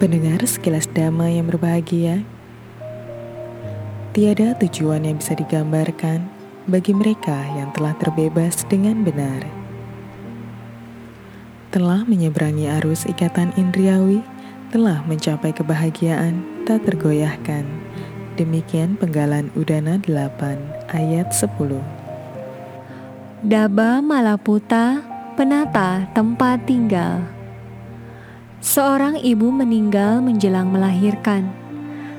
Pendengar sekilas damai yang berbahagia, tiada tujuan yang bisa digambarkan bagi mereka yang telah terbebas dengan benar. Telah menyeberangi arus ikatan indriawi, telah mencapai kebahagiaan tak tergoyahkan. Demikian penggalan Udana 8 ayat 10. Daba Malaputa, penata tempat tinggal. Seorang ibu meninggal menjelang melahirkan.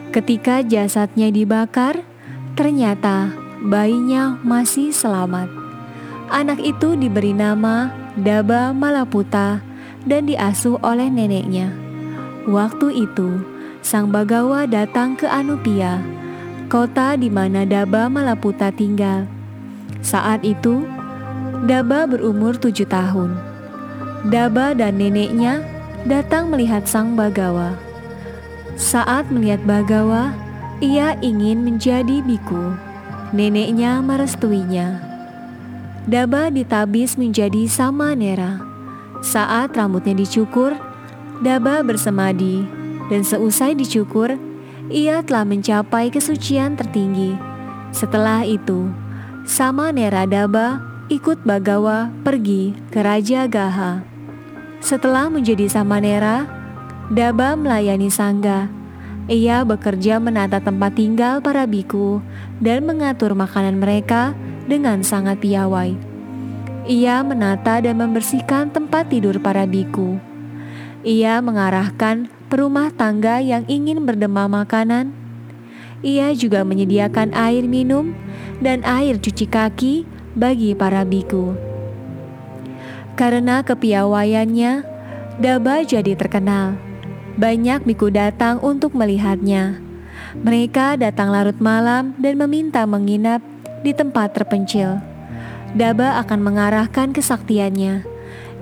Ketika jasadnya dibakar, ternyata bayinya masih selamat. Anak itu diberi nama Daba Malaputa dan diasuh oleh neneknya. Waktu itu, Sang Bagawa datang ke Anupia, kota di mana Daba Malaputa tinggal. Saat itu, Daba berumur tujuh tahun. Daba dan neneknya datang melihat sang Bagawa. Saat melihat Bagawa, ia ingin menjadi biku. Neneknya merestuinya. Daba ditabis menjadi sama Nera. Saat rambutnya dicukur, Daba bersemadi, dan seusai dicukur, ia telah mencapai kesucian tertinggi. Setelah itu, sama Nera Daba ikut Bagawa pergi ke Raja Gaha. Setelah menjadi Samanera, Daba melayani Sangga. Ia bekerja menata tempat tinggal para biku dan mengatur makanan mereka dengan sangat piawai. Ia menata dan membersihkan tempat tidur para biku. Ia mengarahkan perumah tangga yang ingin berdemam makanan. Ia juga menyediakan air minum dan air cuci kaki bagi para biku. Karena kepiawaiannya, Daba jadi terkenal. Banyak biku datang untuk melihatnya. Mereka datang larut malam dan meminta menginap di tempat terpencil. Daba akan mengarahkan kesaktiannya.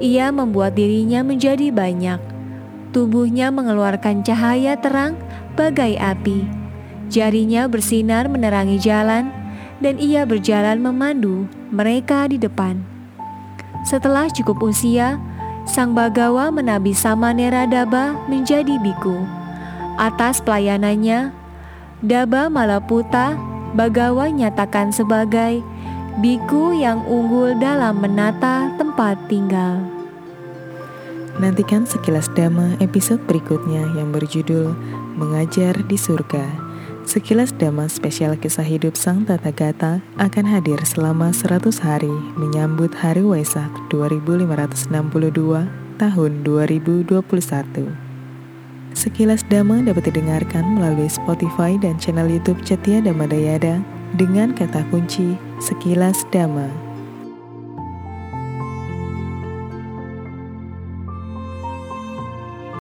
Ia membuat dirinya menjadi banyak. Tubuhnya mengeluarkan cahaya terang bagai api. Jarinya bersinar menerangi jalan, dan ia berjalan memandu mereka di depan. Setelah cukup usia, Sang Bagawa menabi Samanera Daba menjadi biku. Atas pelayanannya, Daba Malaputa Bagawa nyatakan sebagai biku yang unggul dalam menata tempat tinggal. Nantikan sekilas dama episode berikutnya yang berjudul Mengajar di Surga. Sekilas Dhamma spesial kisah hidup Sang Tata Gata akan hadir selama 100 hari menyambut Hari Waisak 2562 tahun 2021. Sekilas Dhamma dapat didengarkan melalui Spotify dan channel YouTube Cetia Dhamma Dayada dengan kata kunci Sekilas Dhamma.